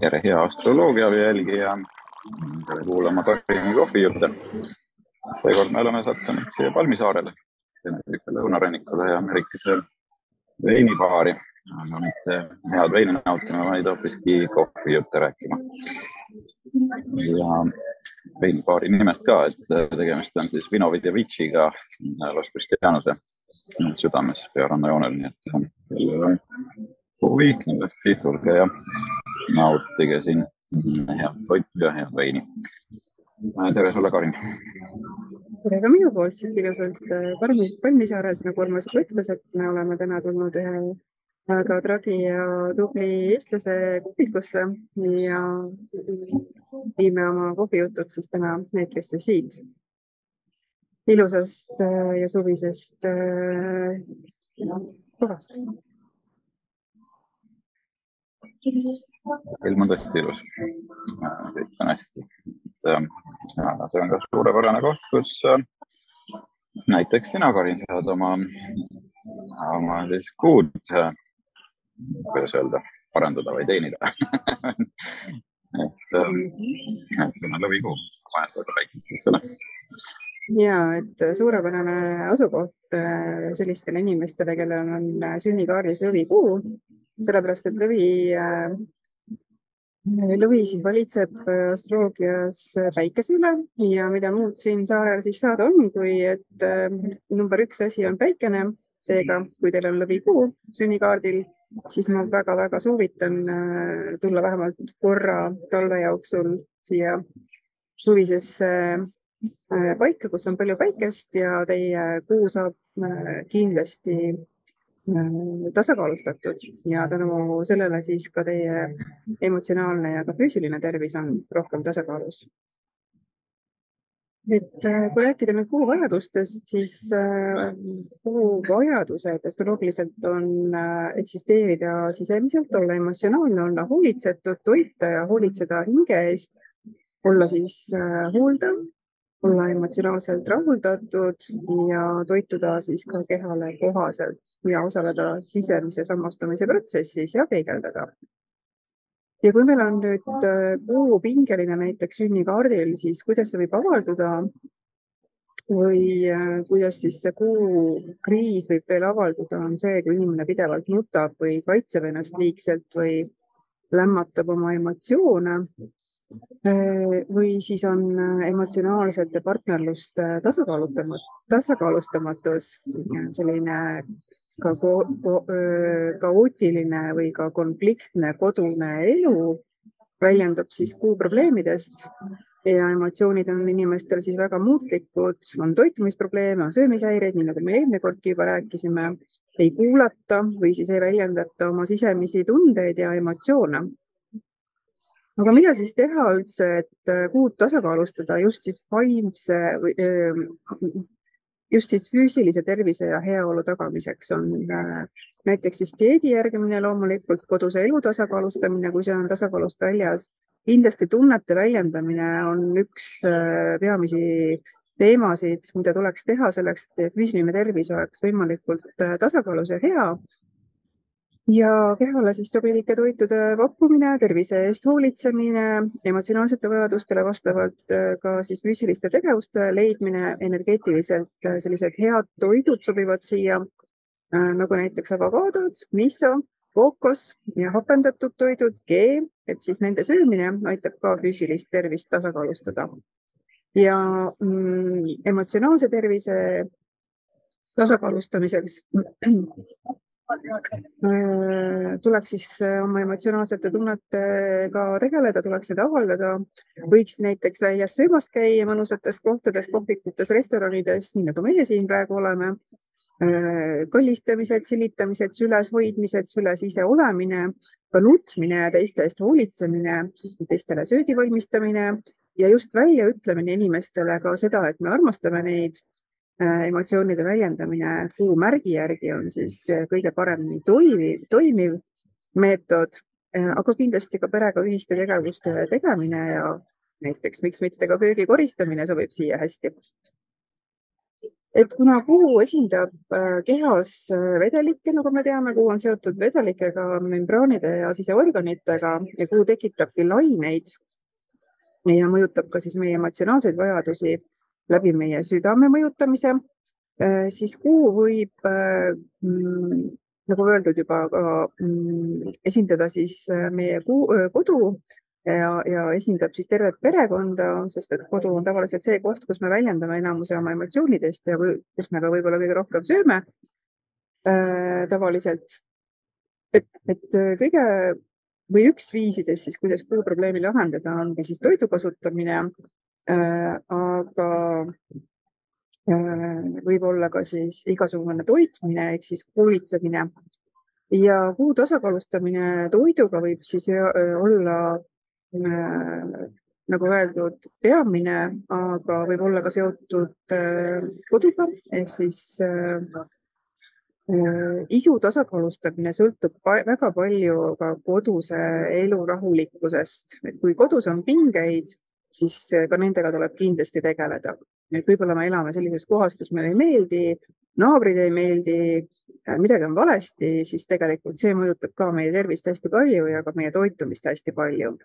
tere, hea astroloogia jälgija, tere kuulama Karini kohvijutte. seekord me oleme sattunud siia Palmisaarele, lõunarannikule ja Ameerikase veinibaari. aga mitte head veini nautima, vaid hoopiski kohvijutte rääkima. ja veinibaari nimest ka, et tegemist on siis Vino Vidjevitšiga Los Cristianose südames pearanna joonel, nii et kellel on huvi, kindlasti tulge ja nautige siin. Head toitu ja head veini. tere sulle, Karin. tere ka minu poolt. Siit ilusalt Palmi, Palmisaarelt, nagu Urmas juba ütles, et me oleme täna tulnud ühe väga tragi ja tubli eestlase kohvikusse ja viime oma kohvijutud siis täna eetrisse siit. Ilusast ja suvisest kohast ilm on tõesti ilus. kõik on hästi. see on ka suurepärane koht, kus äh, näiteks sina, Karin, saad oma, oma siis kuud, äh, kuidas öelda, parandada või teenida et, äh, et sul on lõvikuu, vahetada väikest, eks ole ja et suurepärane asukoht sellistele inimestele, kellel on sünnikaardis lõvikuu, sellepärast et lõvi lõvi siis valitseb äh, astroloogias äh, päikese üle ja mida muud siin saarel siis saada on, kui et äh, number üks asi on päikene. seega, kui teil on lõvikuu sünnikaardil, siis ma väga-väga soovitan tulla vähemalt korra talve jooksul siia suvisesse paika, kus on palju päikest ja teie kuu saab kindlasti tasakaalustatud ja tänu sellele siis ka teie emotsionaalne ja ka füüsiline tervis on rohkem tasakaalus. et äh, kui rääkida nüüd kuu vajadustest, siis äh, kuu vajadused astroloogiliselt on eksisteerida sisemiselt, olla emotsionaalne, olla hoolitsetud, toita ja hoolitseda hinge eest, olla siis hooldav olla emotsionaalselt rahuldatud ja toituda siis ka kehale kohaselt ja osaleda sisemise sammastumise protsessis ja peegeldada. ja kui meil on nüüd kuu äh, pingeline näiteks sünnikaardil, siis kuidas see võib avalduda või äh, kuidas siis see kuu kriis võib veel avalduda, on see, kui inimene pidevalt nutab või kaitseb ennast liigselt või lämmatab oma emotsioone või siis on äh, emotsionaalsete partnerluste tasakaalutamatus, tasakaalustamatus, selline ka kaootiline või ka konfliktne kodune elu väljendub siis kuu probleemidest ja emotsioonid on inimestel siis väga muutlikud, on toitumisprobleeme, on söömishäireid, nii nagu me eelmine kordki juba rääkisime, ei kuulata või siis ei väljendata oma sisemisi tundeid ja emotsioone aga mida siis teha üldse, et äh, kuud tasakaalustada just siis vaimse ähm, just siis füüsilise tervise ja heaolu tagamiseks on äh, näiteks siis dieedi järgimine loomulikult, koduse elu tasakaalustamine, kui see on tasakaalust väljas. kindlasti tunnete väljendamine on üks äh, peamisi teemasid, mida tuleks teha selleks, et füüsiline tervis oleks võimalikult tasakaalus ja hea ja kehale siis sobilike toitude pakkumine, tervise eest hoolitsemine, emotsionaalsete vajadustele vastavalt äh, ka siis füüsiliste tegevuste leidmine, energeetiliselt äh, sellised head toidud sobivad siia äh, nagu näiteks avokaadod, miso, kookos ja hapendatud toidud, G, et siis nende söömine aitab ka füüsilist tervist tasakaalustada. ja mm, emotsionaalse tervise tasakaalustamiseks tuleks siis äh, oma emotsionaalsete tunnetega tegeleda, tuleks neid avaldada. võiks näiteks väljas söömas käia mõnusates kohtades, kohvikutes, restoranides, nii nagu meie siin praegu oleme. Äh, kallistamised, silitamised, süles hoidmised, süles ise olemine, ka nutmine ja teiste eest hoolitsemine, teistele söögi valmistamine ja just väljaütlemine inimestele ka seda, et me armastame neid Äh, emotsioonide väljendamine kuu märgi järgi on siis äh, kõige paremini toimiv, toimiv meetod, äh, aga kindlasti ka perega ühiste tegevuste tegemine ja näiteks miks mitte ka köögi koristamine sobib siia hästi. et kuna kuu esindab äh, kehas äh, vedelikke, nagu me teame, kuu on seotud vedelikega, membraanide ja siseorganitega ja kuu tekitabki laineid ja mõjutab ka siis meie emotsionaalseid vajadusi läbi meie südame mõjutamise, äh, siis kuu võib mm, nagu öeldud juba ka mm, esindada siis meie kuu, kodu ja, ja esindab siis tervet perekonda, sest et kodu on tavaliselt see koht, kus me väljendame enamuse oma emotsioonidest ja kus me ka võib-olla kõige rohkem sööme äh, tavaliselt. et, et äh, kõige või üks viisidest siis, kuidas kuuprobleemi lahendada, ongi siis toidu kasutamine äh,. Aga äh, võib-olla ka siis igasugune toitmine ehk siis hoolitsemine. Ja kuu tasakaalustamine toiduga võib siis äh, olla Äh, nagu öeldud, peamine, aga võib olla ka seotud äh, koduga ehk siis äh, isu tasakaalustamine sõltub väga palju ka koduse elu rahulikkusest, et kui kodus on pingeid, siis ka nendega tuleb kindlasti tegeleda. et võib-olla me elame sellises kohas, kus meile ei meeldi, naabrid ei meeldi, midagi on valesti, siis tegelikult see mõjutab ka meie tervist hästi palju ja ka meie toitumist hästi palju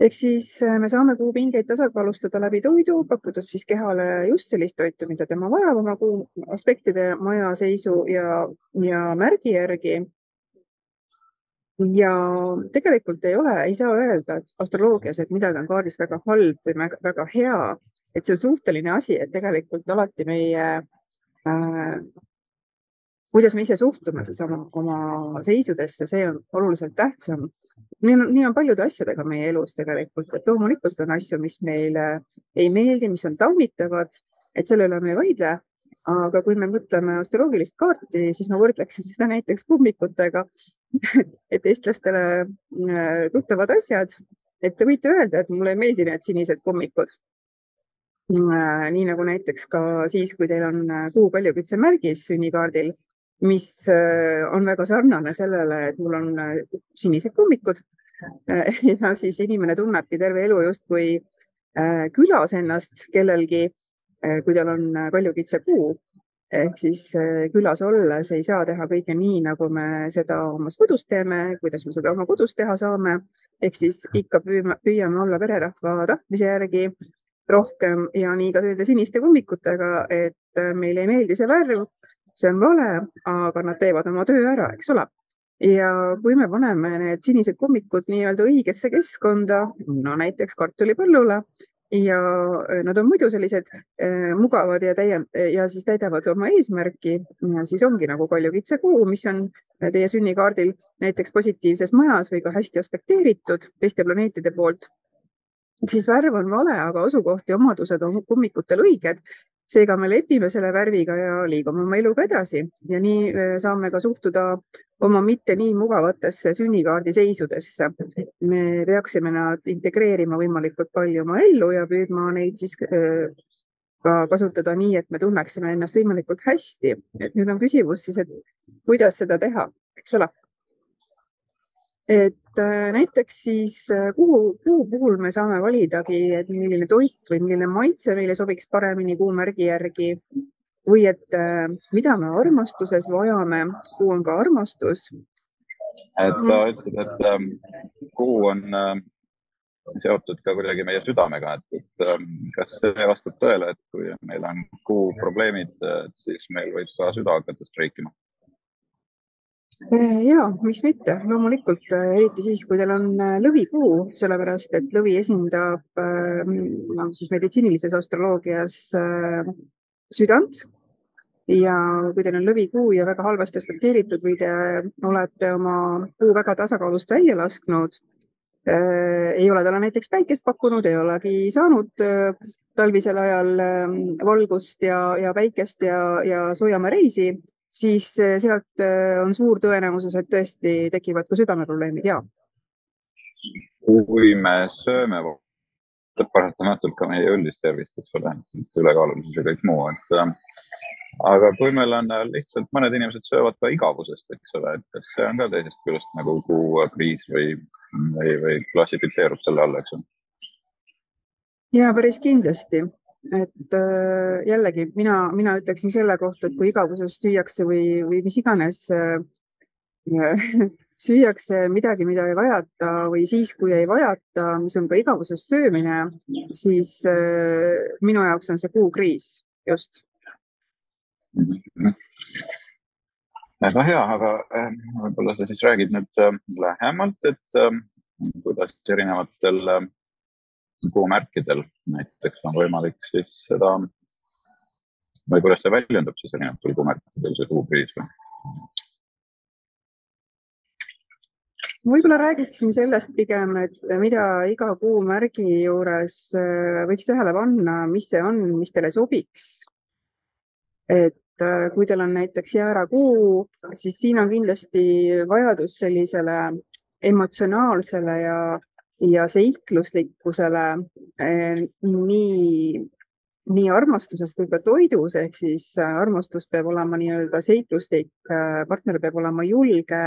ehk siis äh, me saame kuupingeid tasakaalustada läbi toidu, pakkudes siis kehale just sellist toitu, mida tema vajab oma kuu aspektide maja seisu ja, ja märgi järgi. Ja tegelikult ei ole, ei saa öelda, et astroloogias, et midagi on kaardis väga halb või väga hea, et see on suhteline asi, et tegelikult alati meie äh, kuidas me ise suhtume siis oma, oma seisudesse, see on oluliselt tähtsam. nii on, nii on paljude asjadega meie elus tegelikult, et loomulikult on asju, mis meile ei meeldi, mis on taunitavad, et selle üle me ei vaidle. aga kui me mõtleme astroloogilist kaarti, siis ma võrdleksin seda näiteks kummikutega et eestlastele äh, tuttavad asjad, et te võite öelda, et mulle ei meeldi need sinised kummikud. Äh, nii nagu näiteks ka siis, kui teil on äh, kuu kaljukitse märgis sünnikaardil mis on väga sarnane sellele, et mul on sinised kummikud. Ja siis inimene tunnebki terve elu justkui külas ennast kellelgi, kui tal on kaljukitse kuu. Ehk siis külas olles ei saa teha kõike nii, nagu me seda omas kodus teeme, kuidas me seda oma kodus teha saame. ehk siis ikka püüame, püüame olla pererahva tahtmise järgi rohkem ja nii ka nende siniste kummikutega, et meile ei meeldi see värv see on vale, aga nad teevad oma töö ära, eks ole. ja kui me paneme need sinised kummikud nii-öelda õigesse keskkonda, no näiteks kartulipõllule ja nad on muidu sellised eh, mugavad ja täie- ja siis täidavad oma eesmärki, siis ongi nagu kaljukitsekuu, mis on teie sünnikaardil näiteks positiivses majas või ka hästi aspekteeritud teiste planeetide poolt. Siis värv on vale, aga asukoht ja omadused on kummikutel õiged. Seega me lepime selle värviga ja liigume oma eluga edasi. Ja nii äh, saame ka suhtuda oma mitte nii mugavatesse sünnikaardi seisudesse. me peaksime nad integreerima võimalikult palju oma ellu ja püüdma neid siis äh, ka kasutada nii, et me tunneksime ennast võimalikult hästi. et nüüd on küsimus siis, et kuidas seda teha, eks ole et äh, näiteks siis äh, kuhu, kuhu puhul me saame validagi, et milline toit või milline maitse meile sobiks paremini kuumärgi järgi või et äh, mida me armastuses vajame, kuu on ka armastus. et sa ütlesid, et ähm, kuu on äh, seotud ka kuidagi meie südamega, et, et ähm, kas see vastab tõele, et kui meil on kuu probleemid, siis meil võib ka süda hakata streikima? Äh, ja miks mitte, loomulikult äh, eriti siis, kui teil on äh, lõvikuu, sellepärast et lõvi esindab no, siis meditsiinilises astroloogias südant ja kui teil on lõvikuu ja väga halvasti aspekteeritud või te olete oma kuu väga tasakaalust välja lasknud äh,, ei ole talle näiteks päikest pakkunud, ei olegi saanud äh, talvisel ajal äh, valgust ja, ja päikest ja, ja soojamaa reisi, siis eh, sealt eh, on suur tõenäosus, et tõesti tekivad ka südameprobleemid ja. kui me sööme, võtab paratamatult ka meie üldist tervist, eks ole, ülekaalulisus ja kõik muu, et äh, aga kui meil on lihtsalt mõned inimesed söövad ka igavusest, eks ole, et kas see on ka teisest küljest nagu kuukriis või, või, või klassifitseerub selle alla, eks ju? ja päris kindlasti et äh, jällegi mina, mina ütleksin selle kohta, et kui igavusest süüakse või, või mis iganes äh, süüakse midagi, mida ei vajata või siis, kui ei vajata, mis on ka igavusest söömine, siis äh, minu jaoks on see kuukriis just väga hea, aga äh, võib-olla sa siis räägid nüüd äh, lähemalt, et kuidas erinevatel kuumärkidel näiteks on võimalik siis seda või kuidas see väljendub siis erinevatel kuumärkidel, see kuukriis või? Võib-olla räägiksin sellest pigem, et mida iga kuumärgi juures võiks tähele panna, mis see on, mis teile sobiks. et Äh, kui teil on näiteks jäärakuu, siis siin on kindlasti vajadus sellisele emotsionaalsele ja, ja seikluslikkusele eh, nii, nii armastuses kui ka toidus, ehk siis äh, armastus peab olema nii-öelda seikluslik, äh, partner peab olema julge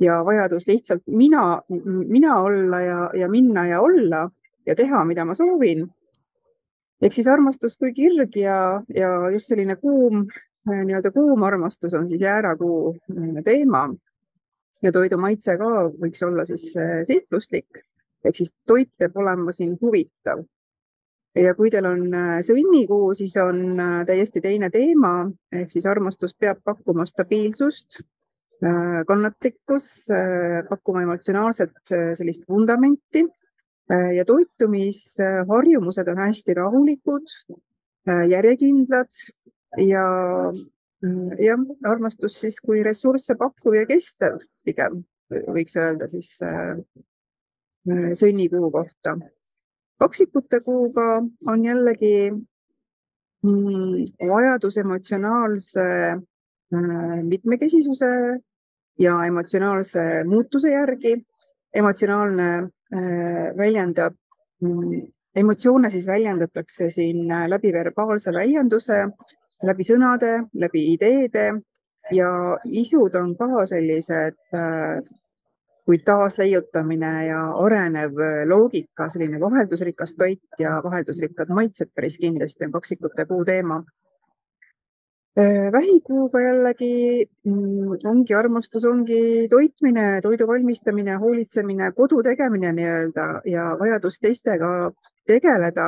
ja vajadus lihtsalt mina, mina olla ja, ja minna ja olla ja teha, mida ma soovin. Ehk siis armastus kui kirg ja, ja just selline kuum Äh, nii-öelda kuum armastus on siis jäärakuu äh, teema. Ja toidu maitse ka võiks olla siis äh, seikluslik ehk siis toit peab olema siin huvitav. ja kui teil on sõnnikuu, siis on täiesti teine teema. Ehk siis armastus peab pakkuma stabiilsust, kannatlikkus, pakkuma emotsionaalset sellist vundamenti ja toitumisharjumused on hästi rahulikud, järjekindlad ja jah, armastus siis kui ressursse pakkuv ja kestev pigem võiks öelda siis äh, sõnnikuu kohta. kaksikute kuuga on jällegi mm, vajadus emotsionaalse äh, mitmekesisuse ja emotsionaalse muutuse järgi. emotsionaalne äh, väljendab mm, emotsioone siis väljendatakse siin läbi verbaalse väljenduse läbi sõnade, läbi ideede ja isud on ka sellised äh, kui taasleiutamine ja arenev loogika, selline vaheldusrikas toit ja vaheldusrikkad maitsed päris kindlasti on kaksikute kuu teema. Äh, vähikuuga jällegi mm, ongi armastus, ongi toitmine, toidu valmistamine, hoolitsemine, kodu tegemine nii-öelda ja vajadus teistega tegeleda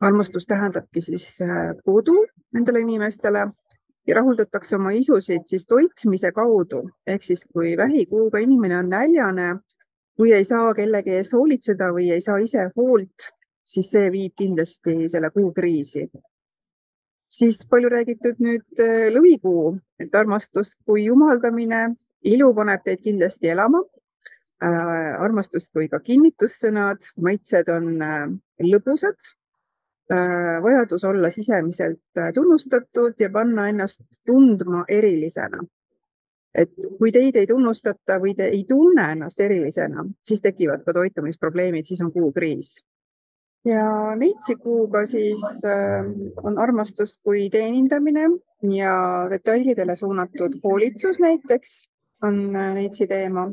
armastus tähendabki siis äh, kodu nendele inimestele ja rahuldatakse oma isusid siis toitmise kaudu. ehk siis, kui vähikuuga inimene on näljane või ei saa kellegi eest hoolitseda või ei saa ise hoolt, siis see viib kindlasti selle kuu kriisi. Siis palju räägitud nüüd äh, lõvikuu, et armastus kui jumaldamine, ilu paneb teid kindlasti elama äh,. armastus kui ka kinnitussõnad, maitsed on äh, lõbusad Äh, vajadus olla sisemiselt äh, tunnustatud ja panna ennast tundma erilisena. et kui teid ei tunnustata või te ei tunne ennast erilisena, siis tekivad ka toitumisprobleemid, siis on kuukriis. Ja neitsikuuga siis äh, on armastus kui teenindamine ja detailidele suunatud hoolitsus näiteks on NEITS-i teema,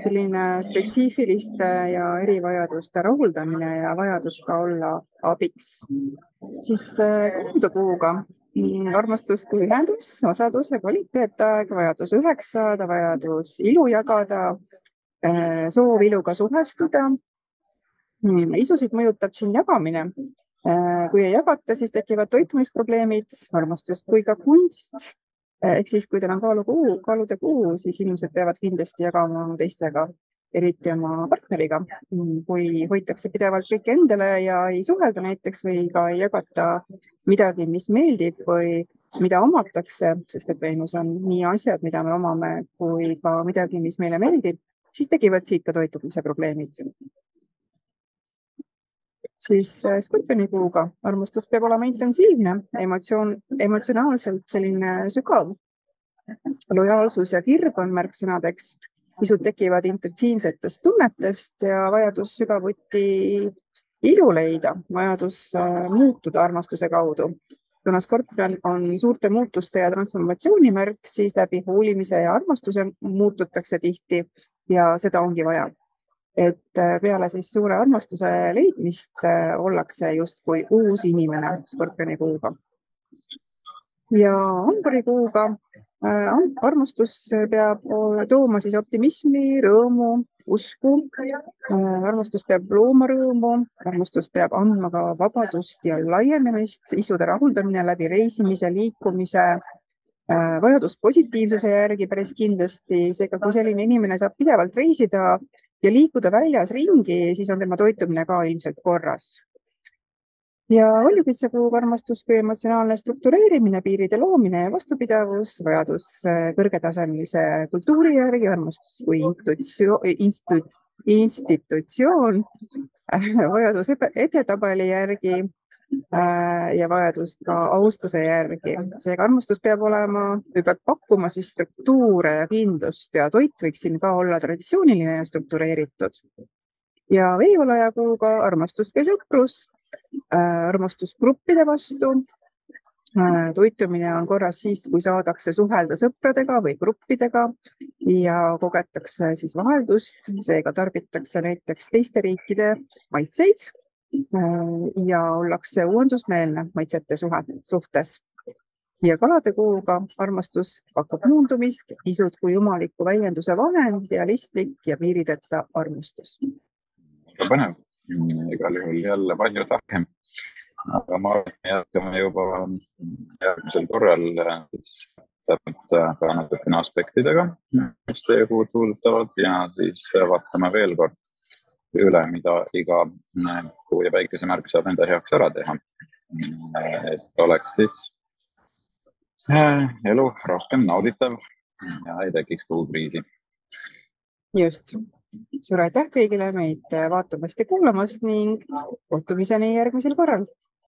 selline spetsiifiliste ja erivajaduste rahuldamine ja vajadus ka olla abiks. siis äh, armastus kui ühendus, osadus ja kvaliteetaeg, vajadus üheks saada, vajadus ilu jagada, äh, soov iluga suhestuda. Isusid mõjutab siin jagamine. Äh, kui ei jagata, siis tekivad toitumisprobleemid, armastus kui ka kunst ehk siis, kui teil on kaalukuu, kaalude kuu, siis inimesed peavad kindlasti jagama teistega, eriti oma partneriga. kui hoitakse pidevalt kõike endale ja ei suhelda näiteks või ka ei jagata midagi, mis meeldib või mida omatakse, sest et Veenus on nii asjad, mida me omame, kui ka midagi, mis meile meeldib, siis tekivad siit ka toitumise probleemid siis äh, skorpioni kuuga armastus peab olema intensiivne, emotsioon, emotsionaalselt selline sügav. lojaalsus ja kirg on märksõnadeks. pisut tekivad intensiivsetest tunnetest ja vajadus sügavuti ilu leida, vajadus äh, muutuda armastuse kaudu. kuna skorpion on suurte muutuste ja transformatsiooni märk, siis läbi hoolimise ja armastuse muututakse tihti ja seda ongi vaja et peale siis suure armastuse leidmist ollakse justkui uus inimene skorpioni kuuga. ja hamburi kuuga armastus peab tooma siis optimismi, rõõmu, usku. armastus peab looma rõõmu, armastus peab andma ka vabadust ja laienemist, isude rahuldamine läbi reisimise, liikumise Äh, vajadus positiivsuse järgi päris kindlasti, seega kui selline inimene saab pidevalt reisida ja liikuda väljas ringi, siis on tema toitumine ka ilmselt korras. ja valjupitsakuuga armastus kui emotsionaalne struktureerimine, piiride loomine ja vastupidavus, vajadus äh, kõrgetasemelise kultuuri järgi, armastus kui intuitsioon, institutsioon, vajadus edetabeli järgi Äh, ja vajadust ka austuse järgi. seega armastus peab olema või peab pakkuma siis struktuure ja kindlust ja toit võiks siin ka olla traditsiooniline ja struktureeritud. ja veevalajakuuga armastus või sõprus, äh, armastus gruppide vastu. Äh, toitumine on korras siis, kui saadakse suhelda sõpradega või gruppidega ja kogetakse siis vaheldust, seega tarbitakse näiteks teiste riikide maitseid Äh, ja ollakse uuendusmeelne maitsete suhtes. ja kalade kuuga armastus pakub muundumist, isud kui jumaliku väljenduse vahend, realistlik ja piirideta armastus. väga põnev, igal juhul jälle palju targem. aga ma arvan, et jätkame juba järgmisel korral siis täpselt ka natukene aspektidega, mis teie kuud puudutavad ja siis vaatame veel kord üle, mida iga kuu ja päikesemärk saab enda heaks ära teha. et oleks siis äh, elu rohkem nauditav ja ei tekiks kuukriisi. just, suur aitäh kõigile meid vaatamast ja kuulamast ning kohtumiseni järgmisel korral